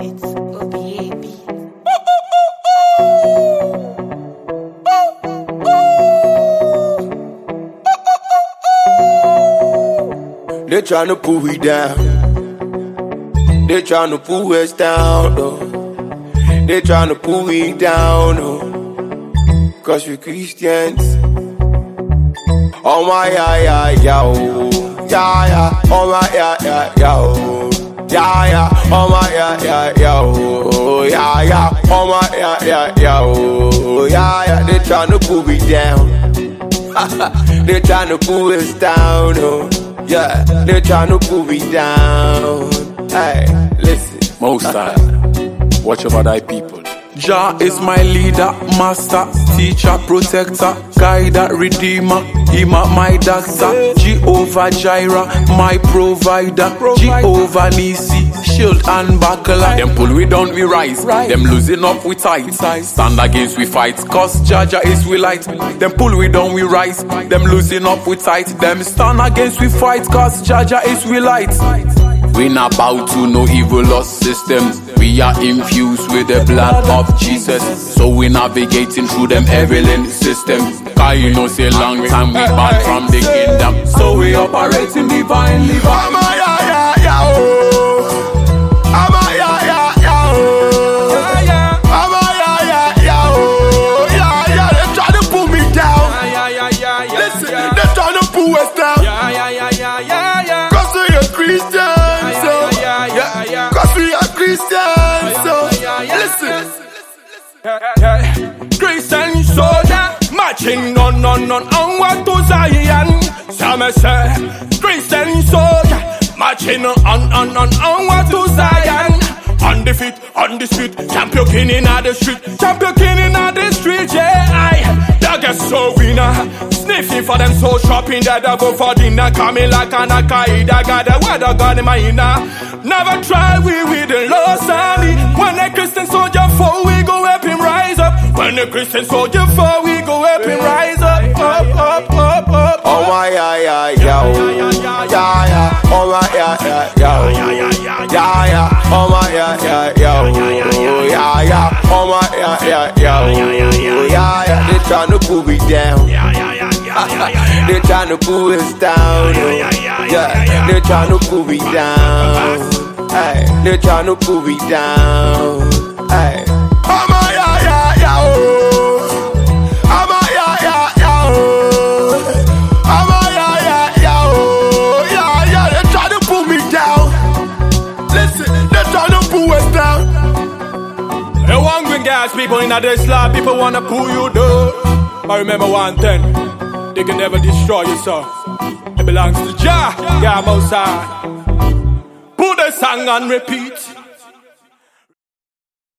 It's OBAB. They tryna pull we down. They tryna pull us down, though. They tryna pull we down, oh. Cause we Christians. Oh my, yeah, yeah, yeah, oh. Yeah, yeah. Oh my, yeah, yeah, yeah, oh. Yeah, yeah. Oh my, yeah, yeah, yeah, oh. Yeah, yeah. Oh my, yeah, yeah, yeah, oh. Yeah, yeah. They tryna pull me down. they tryna pull us down, oh. Yeah, they tryna pull me down. Hey, listen. Most High, watch over thy people. Jah is my leader, master, teacher, protector, guider, redeemer. Him my doctor, Jehovah Jireh, my provider, Jehovah Nissi, shield and buckler. Them pull we down, we rise. Them losing up, we tight. Stand against, we fight. Cause Jah Jah is we light. Them pull we down, we rise. Them losing up, we tight. Them stand against, we fight. Cause Jah Jah is we light. We not bow to no evil lost systems. We are infused with the blood of Jesus. So we navigating through them evilin systems. Cause you know say long time we banned from the kingdom. So we operating divinely. I'm a yeah, yeah, yeah, oh. I'm a yeah, yeah, yeah, oh. I'm a yeah, yeah, yeah, oh. Yeah, yeah, they tryna pull me down. Listen, they tryna pull us we are Christians, so. Listen. Christian soldier, marching on, on, on, onward to Zion. Some say, Christian soldier, marching on, on, on, onward to Zion. On the feet, on the street, champion king in the street, champion king in the street, yeah, I, that get so winner. Sniffing for them so shopping that I go for dinner, coming like an Al-Qaeda, got the weather gun in my inner. Never try we with the lost army. When a Christian soldier fall, we go help him rise up. When a Christian soldier fall, we go help him rise up, up, up, up, up. Oh my yeah yeah yeah oh yeah yeah oh my yeah yeah yeah oh yeah yeah oh my yeah yeah yeah oh yeah yeah oh my yeah yeah yeah oh yeah yeah they tryna pull me down they tryna pull us down oh yeah they tryna pull me down. Hey they tryna pull me down. Hey. Oh my yeah yeah yeah oh. I'm a yeah yeah yeah oh. I'm a yeah yeah yeah oh. Yeah yeah they tryna pull me down. Listen they tryna pull us down. Hey, one green gas people in this lab, people wanna pull you down. But remember one thing, they can never destroy you, so it belongs to Jah, yeah. Put the song on repeat.